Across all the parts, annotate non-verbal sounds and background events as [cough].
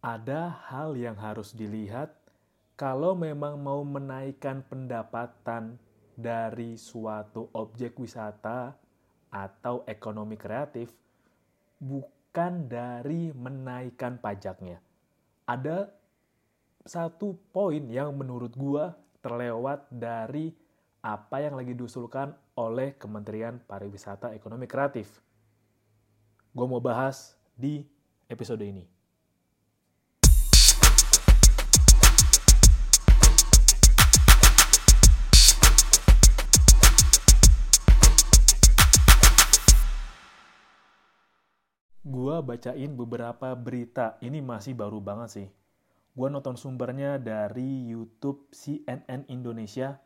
ada hal yang harus dilihat kalau memang mau menaikkan pendapatan dari suatu objek wisata atau ekonomi kreatif bukan dari menaikkan pajaknya. Ada satu poin yang menurut gua terlewat dari apa yang lagi diusulkan oleh Kementerian Pariwisata Ekonomi Kreatif. Gue mau bahas di episode ini. Gua bacain beberapa berita. Ini masih baru banget sih. Gua nonton sumbernya dari YouTube CNN Indonesia.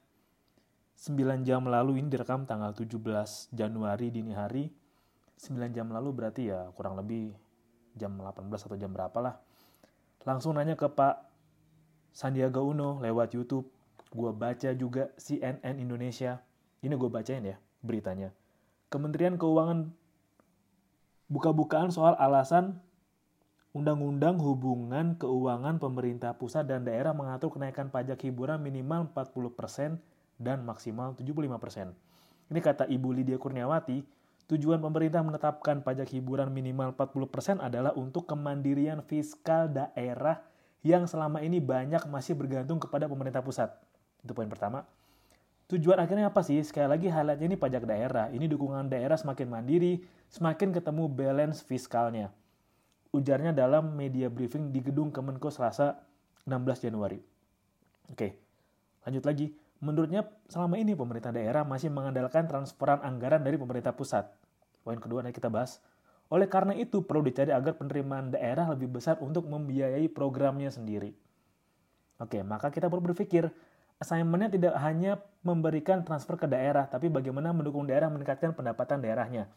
9 jam lalu ini direkam tanggal 17 Januari dini hari. 9 jam lalu berarti ya kurang lebih jam 18 atau jam berapa lah. Langsung nanya ke Pak Sandiaga Uno lewat YouTube. Gua baca juga CNN Indonesia. Ini gue bacain ya beritanya. Kementerian Keuangan buka-bukaan soal alasan Undang-Undang Hubungan Keuangan Pemerintah Pusat dan Daerah mengatur kenaikan pajak hiburan minimal 40% dan maksimal 75%. Ini kata Ibu Lydia Kurniawati, tujuan pemerintah menetapkan pajak hiburan minimal 40% adalah untuk kemandirian fiskal daerah yang selama ini banyak masih bergantung kepada pemerintah pusat. Itu poin pertama. Tujuan akhirnya apa sih? Sekali lagi highlightnya ini pajak daerah. Ini dukungan daerah semakin mandiri, semakin ketemu balance fiskalnya. Ujarnya dalam media briefing di gedung Kemenko Selasa 16 Januari. Oke, lanjut lagi. Menurutnya selama ini pemerintah daerah masih mengandalkan transferan anggaran dari pemerintah pusat. Poin kedua nanti kita bahas. Oleh karena itu perlu dicari agar penerimaan daerah lebih besar untuk membiayai programnya sendiri. Oke, maka kita perlu berpikir, assignmentnya tidak hanya memberikan transfer ke daerah, tapi bagaimana mendukung daerah meningkatkan pendapatan daerahnya.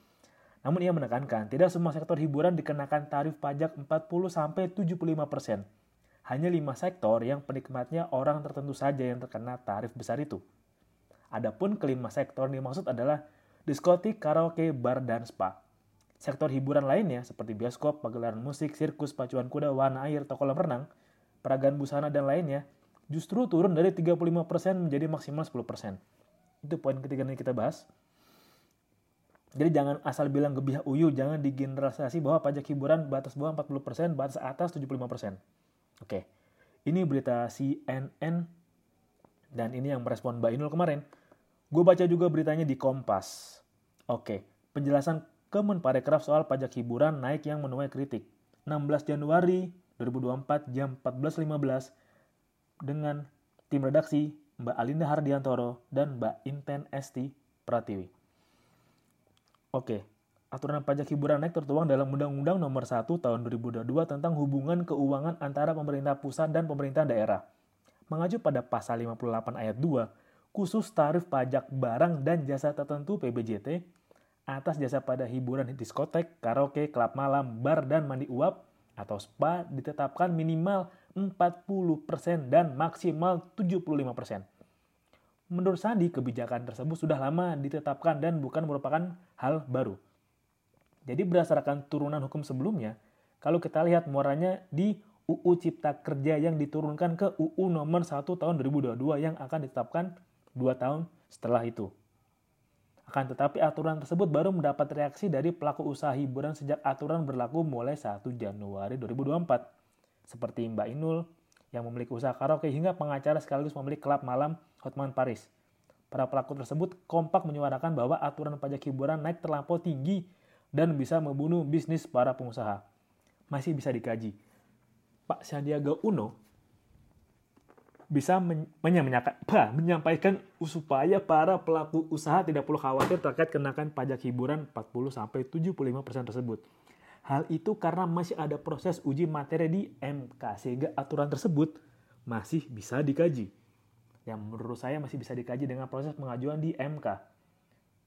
Namun ia menekankan, tidak semua sektor hiburan dikenakan tarif pajak 40-75%. persen. Hanya lima sektor yang penikmatnya orang tertentu saja yang terkena tarif besar itu. Adapun kelima sektor yang dimaksud adalah diskotik, karaoke, bar, dan spa. Sektor hiburan lainnya seperti bioskop, pagelaran musik, sirkus, pacuan kuda, warna air, toko kolam renang, peragaan busana, dan lainnya justru turun dari 35% menjadi maksimal 10%. Itu poin ketiga yang kita bahas. Jadi jangan asal bilang gebiah uyu, jangan digeneralisasi bahwa pajak hiburan batas bawah 40%, batas atas 75%. Oke, ini berita CNN dan ini yang merespon Mbak Inul kemarin. Gue baca juga beritanya di Kompas. Oke, penjelasan Kemenparekraf soal pajak hiburan naik yang menuai kritik. 16 Januari 2024 jam 14.15 dengan tim redaksi Mbak Alinda Hardiantoro dan Mbak Inten Esti Pratiwi. Oke, aturan pajak hiburan naik tertuang dalam Undang-Undang Nomor 1 Tahun 2022 tentang hubungan keuangan antara pemerintah pusat dan pemerintah daerah. Mengacu pada pasal 58 ayat 2, khusus tarif pajak barang dan jasa tertentu PBJT atas jasa pada hiburan diskotek, karaoke, klub malam, bar, dan mandi uap atau spa ditetapkan minimal 40% dan maksimal 75%. Menurut Sandi, kebijakan tersebut sudah lama ditetapkan dan bukan merupakan hal baru. Jadi berdasarkan turunan hukum sebelumnya, kalau kita lihat muaranya di UU Cipta Kerja yang diturunkan ke UU nomor 1 tahun 2022 yang akan ditetapkan 2 tahun setelah itu. Akan tetapi aturan tersebut baru mendapat reaksi dari pelaku usaha hiburan sejak aturan berlaku mulai 1 Januari 2024 seperti Mbak Inul yang memiliki usaha karaoke hingga pengacara sekaligus memiliki klub malam Hotman Paris. Para pelaku tersebut kompak menyuarakan bahwa aturan pajak hiburan naik terlampau tinggi dan bisa membunuh bisnis para pengusaha. Masih bisa dikaji. Pak Sandiaga Uno bisa men menyampaikan supaya para pelaku usaha tidak perlu khawatir terkait kenakan pajak hiburan 40-75% tersebut. Hal itu karena masih ada proses uji materi di MK, sehingga aturan tersebut masih bisa dikaji. Yang menurut saya masih bisa dikaji dengan proses pengajuan di MK.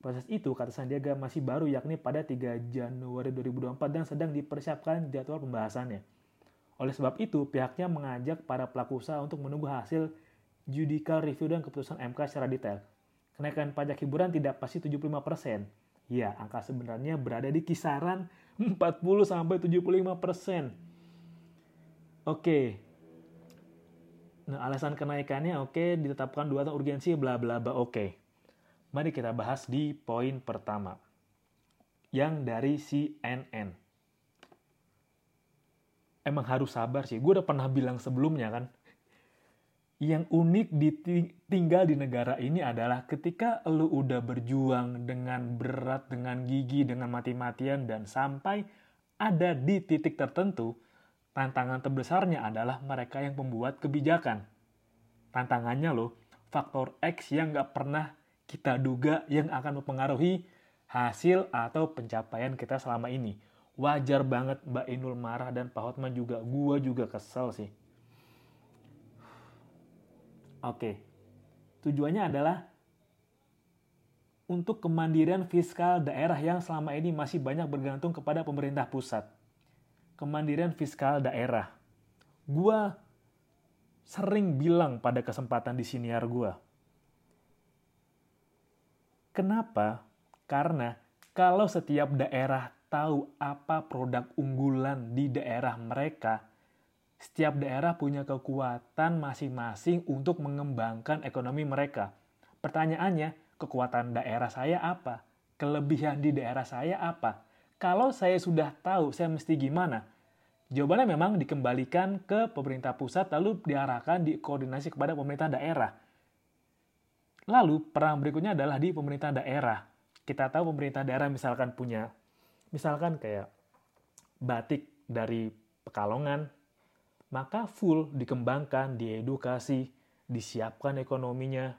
Proses itu, kata Sandiaga, masih baru yakni pada 3 Januari 2024 dan sedang dipersiapkan jadwal pembahasannya. Oleh sebab itu, pihaknya mengajak para pelaku usaha untuk menunggu hasil judicial review dan keputusan MK secara detail. Kenaikan pajak hiburan tidak pasti 75%. Ya, angka sebenarnya berada di kisaran 40 sampai 75 persen. Oke. Nah, alasan kenaikannya oke, ditetapkan dua tahun urgensi, bla bla bla, oke. Mari kita bahas di poin pertama. Yang dari CNN. Emang harus sabar sih. Gue udah pernah bilang sebelumnya kan. Yang unik di tinggal di negara ini adalah ketika lu udah berjuang dengan berat, dengan gigi, dengan mati-matian, dan sampai ada di titik tertentu, Tantangan terbesarnya adalah mereka yang membuat kebijakan. Tantangannya loh, faktor X yang nggak pernah kita duga yang akan mempengaruhi hasil atau pencapaian kita selama ini. Wajar banget Mbak Inul marah dan Pak Hotman juga. Gua juga kesel sih. Oke. Tujuannya adalah untuk kemandirian fiskal daerah yang selama ini masih banyak bergantung kepada pemerintah pusat kemandirian fiskal daerah. Gua sering bilang pada kesempatan di siniar gua. Kenapa? Karena kalau setiap daerah tahu apa produk unggulan di daerah mereka, setiap daerah punya kekuatan masing-masing untuk mengembangkan ekonomi mereka. Pertanyaannya, kekuatan daerah saya apa? Kelebihan di daerah saya apa? Kalau saya sudah tahu saya mesti gimana, jawabannya memang dikembalikan ke pemerintah pusat lalu diarahkan dikoordinasi kepada pemerintah daerah. Lalu perang berikutnya adalah di pemerintah daerah. Kita tahu pemerintah daerah misalkan punya, misalkan kayak batik dari Pekalongan, maka full dikembangkan, diedukasi, disiapkan ekonominya.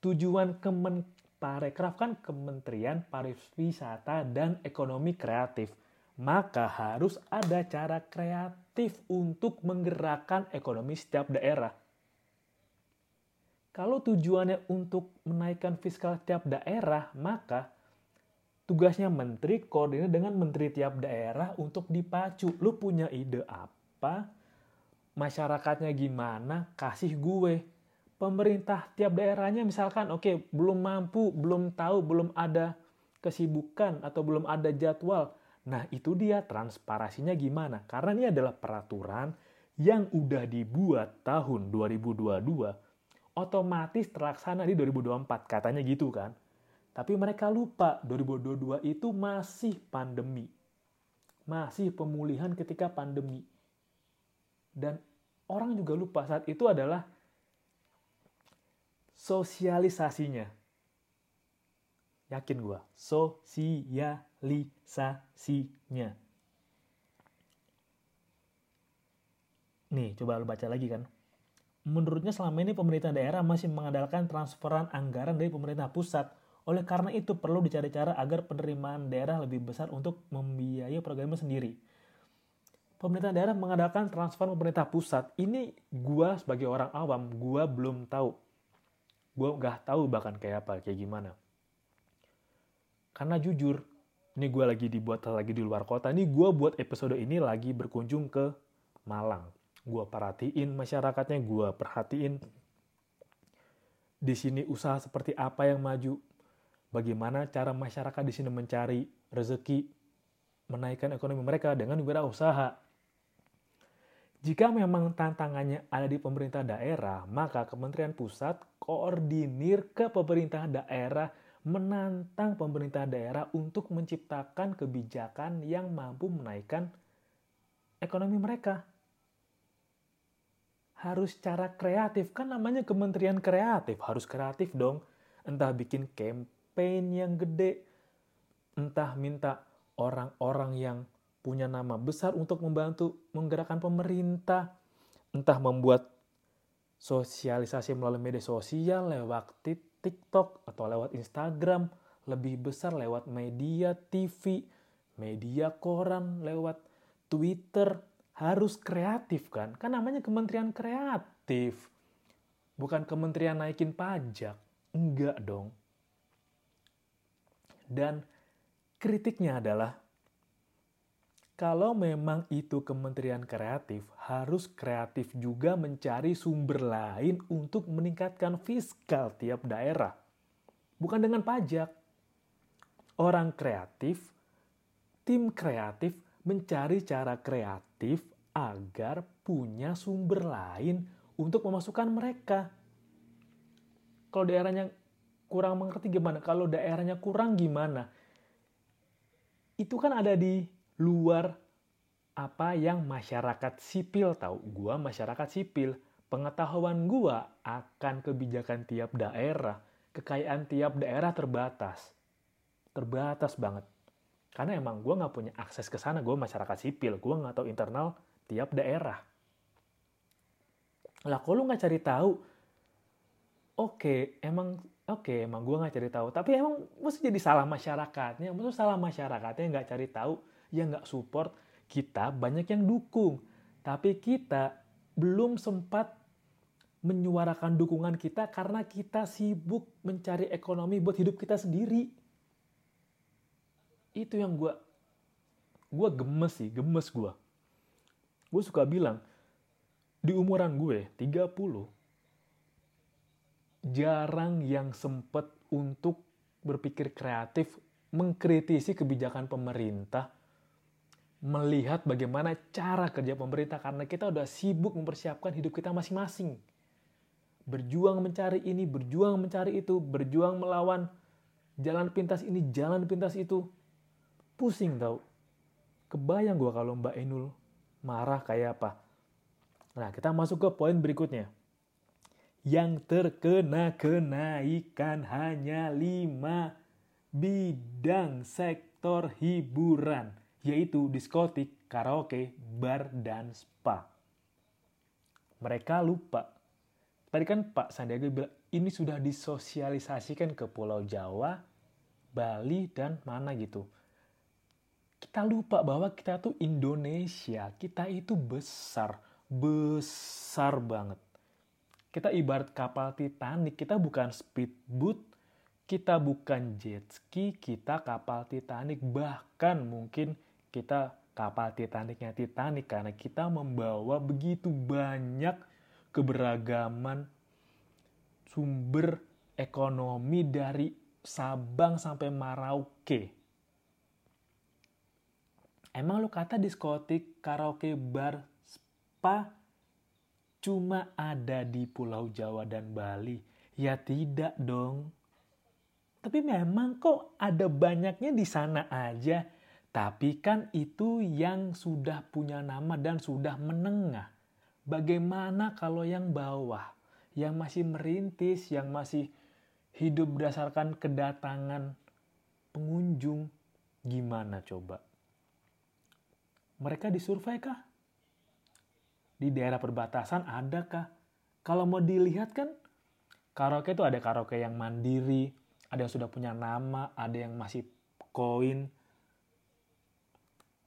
Tujuan Kemen kan Kementerian Pariwisata dan Ekonomi Kreatif. Maka harus ada cara kreatif untuk menggerakkan ekonomi setiap daerah. Kalau tujuannya untuk menaikkan fiskal setiap daerah, maka tugasnya menteri koordinir dengan menteri tiap daerah untuk dipacu. Lu punya ide apa? Masyarakatnya gimana? Kasih gue pemerintah tiap daerahnya misalkan oke okay, belum mampu, belum tahu, belum ada kesibukan atau belum ada jadwal. Nah, itu dia transparasinya gimana? Karena ini adalah peraturan yang udah dibuat tahun 2022 otomatis terlaksana di 2024 katanya gitu kan. Tapi mereka lupa 2022 itu masih pandemi. Masih pemulihan ketika pandemi. Dan orang juga lupa saat itu adalah sosialisasinya. Yakin gue, sosialisasinya. Nih, coba lu baca lagi kan. Menurutnya selama ini pemerintah daerah masih mengandalkan transferan anggaran dari pemerintah pusat. Oleh karena itu perlu dicari cara agar penerimaan daerah lebih besar untuk membiayai programnya sendiri. Pemerintah daerah mengandalkan transfer pemerintah pusat. Ini gua sebagai orang awam, gua belum tahu. Gue nggak tahu bahkan kayak apa kayak gimana. Karena jujur ini gue lagi dibuat lagi di luar kota. Ini gue buat episode ini lagi berkunjung ke Malang. Gue perhatiin masyarakatnya gue perhatiin di sini usaha seperti apa yang maju bagaimana cara masyarakat di sini mencari rezeki menaikkan ekonomi mereka dengan wirausaha jika memang tantangannya ada di pemerintah daerah, maka Kementerian Pusat koordinir ke pemerintah daerah menantang pemerintah daerah untuk menciptakan kebijakan yang mampu menaikkan ekonomi mereka. Harus cara kreatif, kan namanya kementerian kreatif, harus kreatif dong. Entah bikin campaign yang gede, entah minta orang-orang yang punya nama besar untuk membantu menggerakkan pemerintah, entah membuat sosialisasi melalui media sosial lewat TikTok atau lewat Instagram, lebih besar lewat media TV, media koran, lewat Twitter, harus kreatif kan? Kan namanya kementerian kreatif. Bukan kementerian naikin pajak. Enggak dong. Dan kritiknya adalah kalau memang itu kementerian kreatif, harus kreatif juga mencari sumber lain untuk meningkatkan fiskal tiap daerah. Bukan dengan pajak. Orang kreatif, tim kreatif mencari cara kreatif agar punya sumber lain untuk memasukkan mereka. Kalau daerahnya kurang mengerti gimana? Kalau daerahnya kurang gimana? Itu kan ada di luar apa yang masyarakat sipil tahu. Gua masyarakat sipil. Pengetahuan gua akan kebijakan tiap daerah, kekayaan tiap daerah terbatas. Terbatas banget. Karena emang gue nggak punya akses ke sana, gue masyarakat sipil, gue nggak tahu internal tiap daerah. Lah kalau lu nggak cari tahu, oke, okay, emang oke, emang gue nggak cari tahu. Tapi emang mesti jadi salah masyarakatnya, maksud salah masyarakatnya nggak cari tahu, ya nggak support. Kita banyak yang dukung, tapi kita belum sempat menyuarakan dukungan kita karena kita sibuk mencari ekonomi buat hidup kita sendiri. Itu yang gue, gue gemes sih, gemes gue gue suka bilang, di umuran gue, 30, jarang yang sempet untuk berpikir kreatif, mengkritisi kebijakan pemerintah, melihat bagaimana cara kerja pemerintah karena kita udah sibuk mempersiapkan hidup kita masing-masing. Berjuang mencari ini, berjuang mencari itu, berjuang melawan jalan pintas ini, jalan pintas itu. Pusing tau. Kebayang gue kalau Mbak Enul marah kayak apa. Nah, kita masuk ke poin berikutnya. Yang terkena kenaikan hanya lima bidang sektor hiburan, yaitu diskotik, karaoke, bar, dan spa. Mereka lupa. Tadi kan Pak Sandiaga bilang, ini sudah disosialisasikan ke Pulau Jawa, Bali, dan mana gitu kita lupa bahwa kita tuh Indonesia, kita itu besar, besar banget. Kita ibarat kapal Titanic, kita bukan speedboat, kita bukan jet ski, kita kapal Titanic, bahkan mungkin kita kapal Titanicnya Titanic karena kita membawa begitu banyak keberagaman sumber ekonomi dari Sabang sampai Merauke Emang lu kata diskotik, karaoke, bar, spa cuma ada di Pulau Jawa dan Bali? Ya tidak dong. Tapi memang kok ada banyaknya di sana aja. Tapi kan itu yang sudah punya nama dan sudah menengah. Bagaimana kalau yang bawah, yang masih merintis, yang masih hidup berdasarkan kedatangan pengunjung, gimana coba? mereka disurvei kah? Di daerah perbatasan ada kah? Kalau mau dilihat kan, karaoke itu ada karaoke yang mandiri, ada yang sudah punya nama, ada yang masih koin.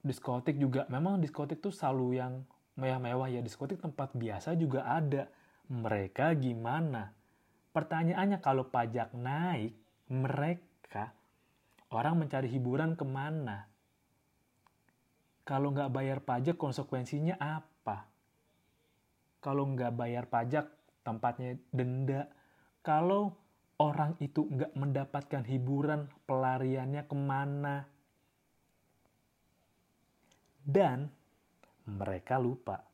Diskotik juga, memang diskotik tuh selalu yang mewah-mewah ya. Diskotik tempat biasa juga ada. Mereka gimana? Pertanyaannya kalau pajak naik, mereka orang mencari hiburan ke mana? Kalau nggak bayar pajak konsekuensinya apa? Kalau nggak bayar pajak tempatnya denda. Kalau orang itu nggak mendapatkan hiburan pelariannya ke mana? Dan mereka lupa.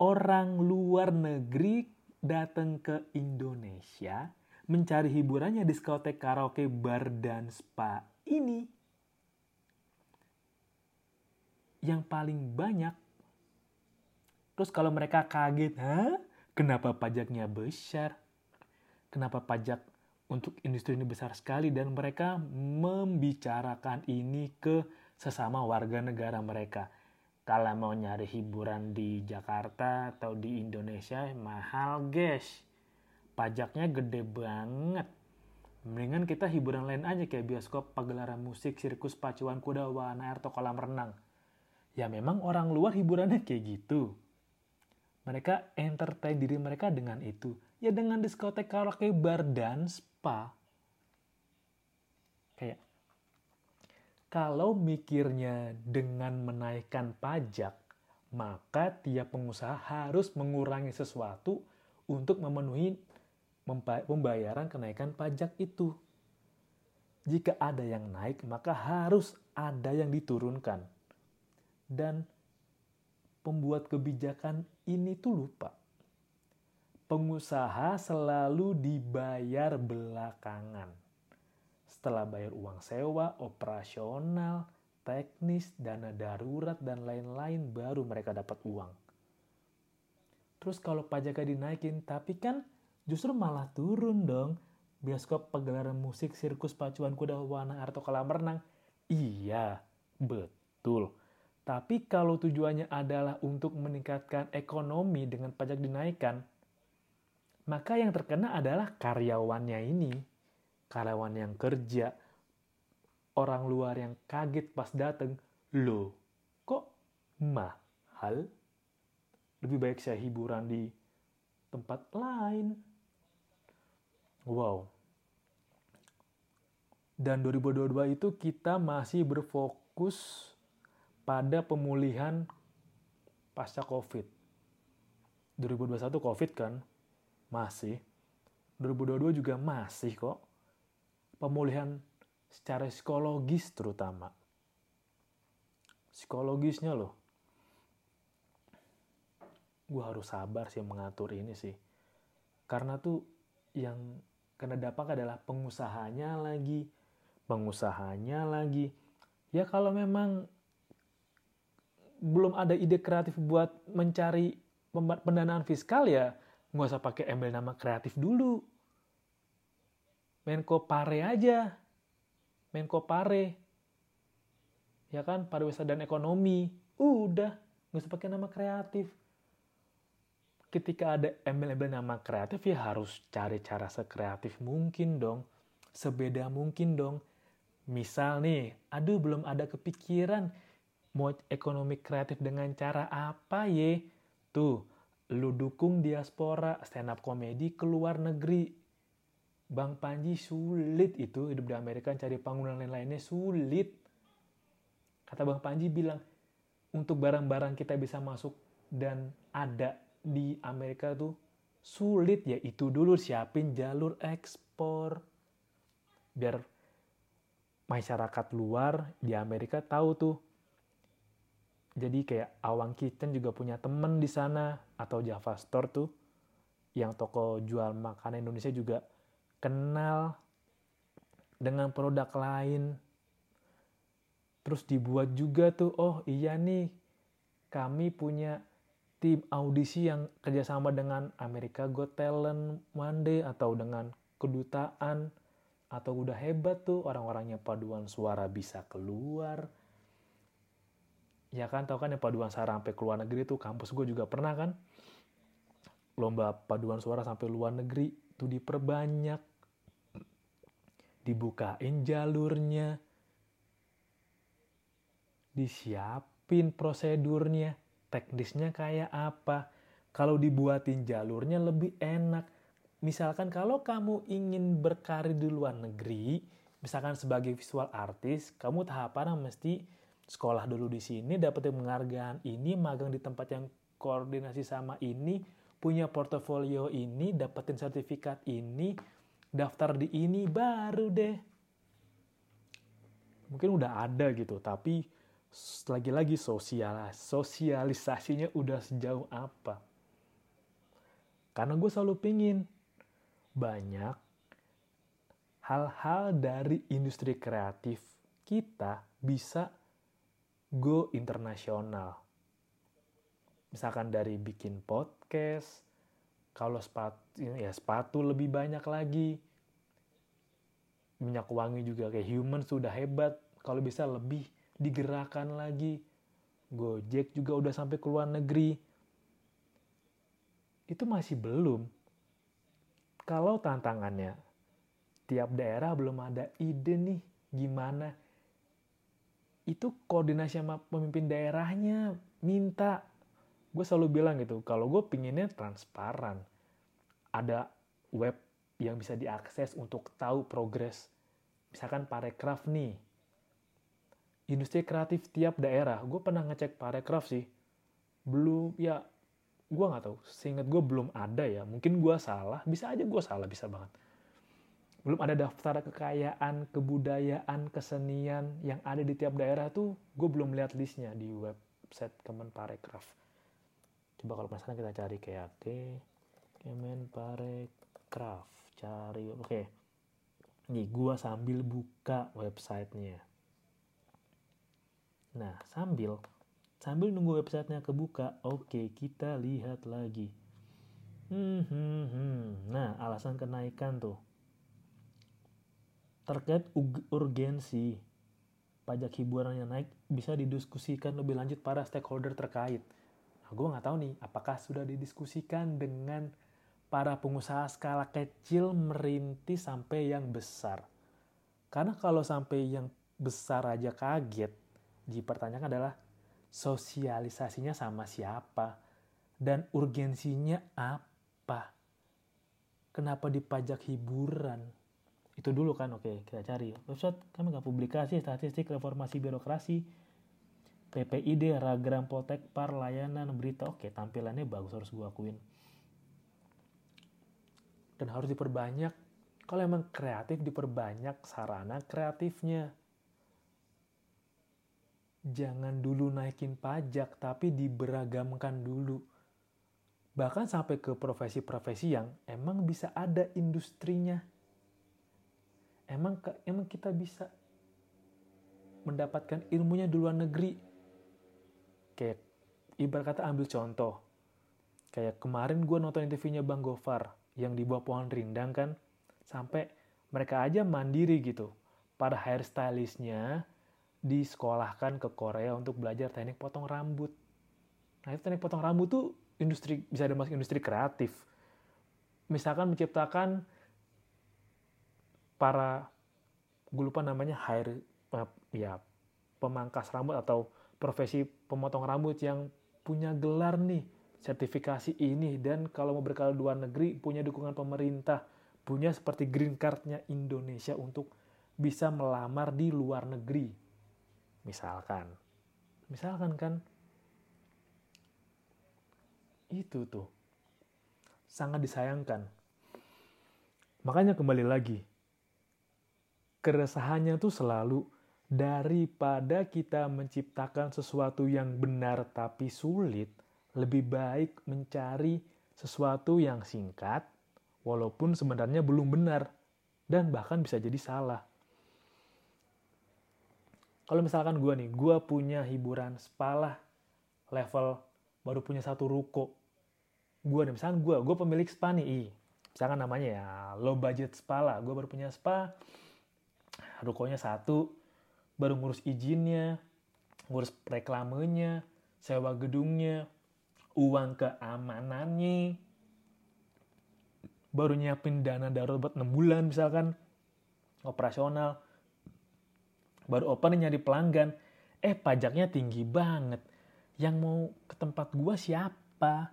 Orang luar negeri datang ke Indonesia mencari hiburannya di diskotek karaoke, bar, dan spa ini yang paling banyak. Terus kalau mereka kaget, Hah? kenapa pajaknya besar? Kenapa pajak untuk industri ini besar sekali? Dan mereka membicarakan ini ke sesama warga negara mereka. Kalau mau nyari hiburan di Jakarta atau di Indonesia, mahal guys. Pajaknya gede banget. Mendingan kita hiburan lain aja kayak bioskop, pagelaran musik, sirkus, pacuan kuda, wahana air, atau kolam renang ya memang orang luar hiburannya kayak gitu. Mereka entertain diri mereka dengan itu. Ya dengan diskotek karaoke bar dan spa. Kayak kalau mikirnya dengan menaikkan pajak, maka tiap pengusaha harus mengurangi sesuatu untuk memenuhi pembayaran kenaikan pajak itu. Jika ada yang naik, maka harus ada yang diturunkan dan pembuat kebijakan ini tuh lupa. Pengusaha selalu dibayar belakangan. Setelah bayar uang sewa, operasional, teknis, dana darurat, dan lain-lain, baru mereka dapat uang. Terus kalau pajaknya dinaikin, tapi kan justru malah turun dong. Bioskop pegelaran musik, sirkus pacuan kuda warna atau kolam renang. Iya, betul. Tapi kalau tujuannya adalah untuk meningkatkan ekonomi dengan pajak dinaikkan, maka yang terkena adalah karyawannya ini karyawan yang kerja, orang luar yang kaget pas dateng, loh kok mahal? Lebih baik saya hiburan di tempat lain. Wow. Dan 2022 itu kita masih berfokus pada pemulihan pasca COVID. 2021 COVID kan? Masih. 2022 juga masih kok pemulihan secara psikologis terutama. Psikologisnya loh. Gue harus sabar sih mengatur ini sih. Karena tuh yang kena dampak adalah pengusahanya lagi. Pengusahanya lagi. Ya kalau memang belum ada ide kreatif buat mencari pendanaan fiskal ya nggak usah pakai embel nama kreatif dulu Menko Pare aja. Menko Pare. Ya kan, pariwisata dan ekonomi. Udah, nggak usah pakai nama kreatif. Ketika ada embel-embel nama kreatif ya harus cari cara sekreatif mungkin dong. Sebeda mungkin dong. Misal nih, aduh belum ada kepikiran mau ekonomi kreatif dengan cara apa ye? Tuh, lu dukung diaspora stand up komedi ke luar negeri Bang Panji sulit itu hidup di Amerika cari panggung dan lain-lainnya sulit. Kata Bang Panji bilang, untuk barang-barang kita bisa masuk dan ada di Amerika tuh sulit ya itu dulu siapin jalur ekspor biar masyarakat luar di Amerika tahu tuh jadi kayak Awang Kitchen juga punya temen di sana atau Java Store tuh yang toko jual makanan Indonesia juga kenal dengan produk lain. Terus dibuat juga tuh, oh iya nih, kami punya tim audisi yang kerjasama dengan Amerika Got Talent Monday atau dengan kedutaan atau udah hebat tuh orang-orangnya paduan suara bisa keluar ya kan tau kan yang paduan suara sampai ke luar negeri tuh kampus gue juga pernah kan lomba paduan suara sampai luar negeri tuh diperbanyak dibukain jalurnya, disiapin prosedurnya, teknisnya kayak apa. Kalau dibuatin jalurnya lebih enak. Misalkan kalau kamu ingin berkarir di luar negeri, misalkan sebagai visual artist, kamu tahapan mesti sekolah dulu di sini, dapetin penghargaan ini, magang di tempat yang koordinasi sama ini, punya portofolio ini, dapetin sertifikat ini, daftar di ini baru deh. Mungkin udah ada gitu tapi lagi-lagi sosial sosialisasinya udah sejauh apa? Karena gue selalu pingin banyak hal-hal dari industri kreatif kita bisa go internasional. Misalkan dari bikin podcast kalau sepatu ya sepatu lebih banyak lagi. Minyak wangi juga kayak human sudah hebat. Kalau bisa lebih digerakkan lagi. Gojek juga udah sampai ke luar negeri. Itu masih belum. Kalau tantangannya tiap daerah belum ada ide nih gimana itu koordinasi sama pemimpin daerahnya minta. Gue selalu bilang gitu kalau gue pinginnya transparan. Ada web yang bisa diakses untuk tahu progres. Misalkan parekraf nih. Industri kreatif tiap daerah. Gue pernah ngecek parekraf sih. Belum ya gue nggak tahu. Seingat gue belum ada ya. Mungkin gue salah. Bisa aja gue salah bisa banget belum ada daftar kekayaan kebudayaan kesenian yang ada di tiap daerah tuh gue belum lihat listnya di website Kemenparekraf coba kalau penasaran kita cari kayak ke Kemenparekraf cari oke okay. nih gua sambil buka websitenya nah sambil sambil nunggu websitenya kebuka oke okay, kita lihat lagi hmm, hmm, hmm. nah alasan kenaikan tuh terkait urgensi pajak hiburan yang naik bisa didiskusikan lebih lanjut para stakeholder terkait Nah, gue nggak tahu nih, apakah sudah didiskusikan dengan para pengusaha skala kecil merintis sampai yang besar. Karena kalau sampai yang besar aja kaget, dipertanyakan adalah sosialisasinya sama siapa dan urgensinya apa. Kenapa dipajak hiburan? Itu dulu kan, oke kita cari. Website kami nggak publikasi statistik reformasi birokrasi PPID, Ragram Potek, Par, layanan, berita. Oke, tampilannya bagus harus gue akuin. Dan harus diperbanyak. Kalau emang kreatif, diperbanyak sarana kreatifnya. Jangan dulu naikin pajak, tapi diberagamkan dulu. Bahkan sampai ke profesi-profesi yang emang bisa ada industrinya. Emang, emang kita bisa mendapatkan ilmunya di luar negeri? Kayak ibarat kata ambil contoh. Kayak kemarin gue nonton interviewnya Bang Gofar yang di bawah pohon rindang kan. Sampai mereka aja mandiri gitu. Para hairstylistnya disekolahkan ke Korea untuk belajar teknik potong rambut. Nah itu teknik potong rambut tuh industri bisa ada masuk industri kreatif. Misalkan menciptakan para gue lupa namanya hair ya pemangkas rambut atau profesi pemotong rambut yang punya gelar nih, sertifikasi ini, dan kalau mau berkala luar negeri punya dukungan pemerintah, punya seperti green cardnya Indonesia untuk bisa melamar di luar negeri. Misalkan. Misalkan kan, itu tuh. Sangat disayangkan. Makanya kembali lagi, keresahannya tuh selalu daripada kita menciptakan sesuatu yang benar tapi sulit, lebih baik mencari sesuatu yang singkat, walaupun sebenarnya belum benar, dan bahkan bisa jadi salah. Kalau misalkan gue nih, gue punya hiburan spa level baru punya satu ruko. Gue nih, misalkan gue, gue pemilik spa nih, misalkan namanya ya low budget spa lah, gue baru punya spa, rukonya satu, baru ngurus izinnya, ngurus reklamenya, sewa gedungnya, uang keamanannya, baru nyiapin dana darurat buat 6 bulan misalkan, operasional, baru open nyari pelanggan, eh pajaknya tinggi banget. Yang mau ke tempat gua siapa?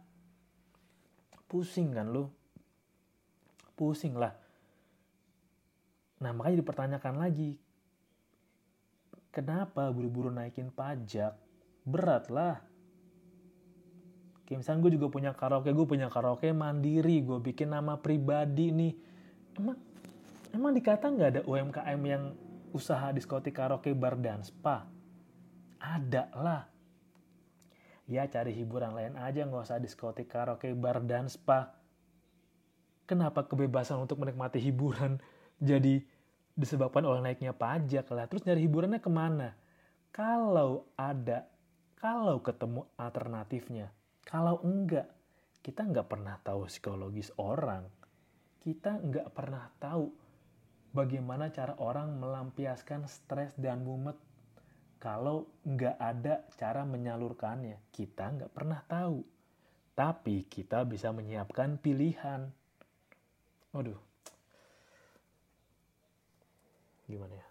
Pusing kan lu? Pusing lah. Nah makanya dipertanyakan lagi, Kenapa buru-buru naikin pajak? Berat lah. Kayak misalnya gue juga punya karaoke, gue punya karaoke mandiri, gue bikin nama pribadi nih. Emang, emang dikata nggak ada UMKM yang usaha diskotik karaoke bar dan spa? Ada lah. Ya cari hiburan lain aja nggak usah diskotik karaoke bar dan spa. Kenapa kebebasan untuk menikmati hiburan jadi disebabkan oleh naiknya pajak lah. Terus nyari hiburannya ke mana? Kalau ada, kalau ketemu alternatifnya. Kalau enggak, kita nggak pernah tahu psikologis orang. Kita nggak pernah tahu bagaimana cara orang melampiaskan stres dan mumet kalau nggak ada cara menyalurkannya. Kita nggak pernah tahu. Tapi kita bisa menyiapkan pilihan. Waduh, gimana ya?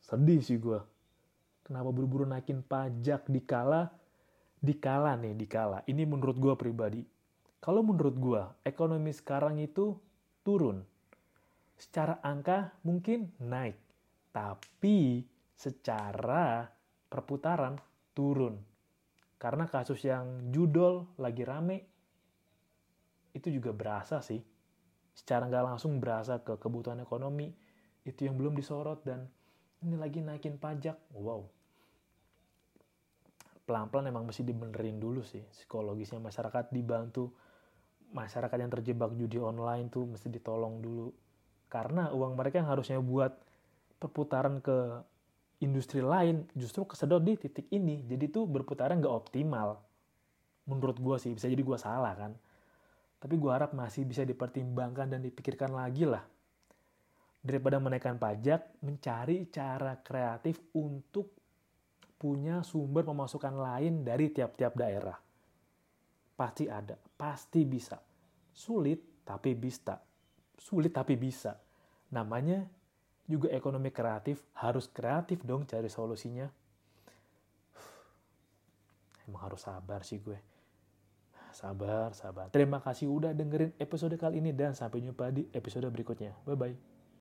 Sedih sih gue kenapa buru-buru naikin pajak di kala? Di kala nih di kala. Ini menurut gue pribadi. Kalau menurut gue ekonomi sekarang itu turun. Secara angka mungkin naik. Tapi secara perputaran turun. Karena kasus yang judol lagi rame itu juga berasa sih. Secara nggak langsung berasa ke kebutuhan ekonomi itu yang belum disorot dan ini lagi naikin pajak. Wow. Pelan-pelan emang mesti dibenerin dulu sih psikologisnya. Masyarakat dibantu. Masyarakat yang terjebak judi online tuh mesti ditolong dulu. Karena uang mereka yang harusnya buat perputaran ke industri lain justru kesedot di titik ini. Jadi tuh berputaran nggak optimal. Menurut gue sih bisa jadi gue salah kan. Tapi gue harap masih bisa dipertimbangkan dan dipikirkan lagi lah daripada menaikkan pajak mencari cara kreatif untuk punya sumber pemasukan lain dari tiap-tiap daerah. Pasti ada, pasti bisa. Sulit tapi bisa. Sulit tapi bisa. Namanya juga ekonomi kreatif, harus kreatif dong cari solusinya. [sighs] Emang harus sabar sih gue. Sabar, sabar. Terima kasih udah dengerin episode kali ini dan sampai jumpa di episode berikutnya. Bye-bye.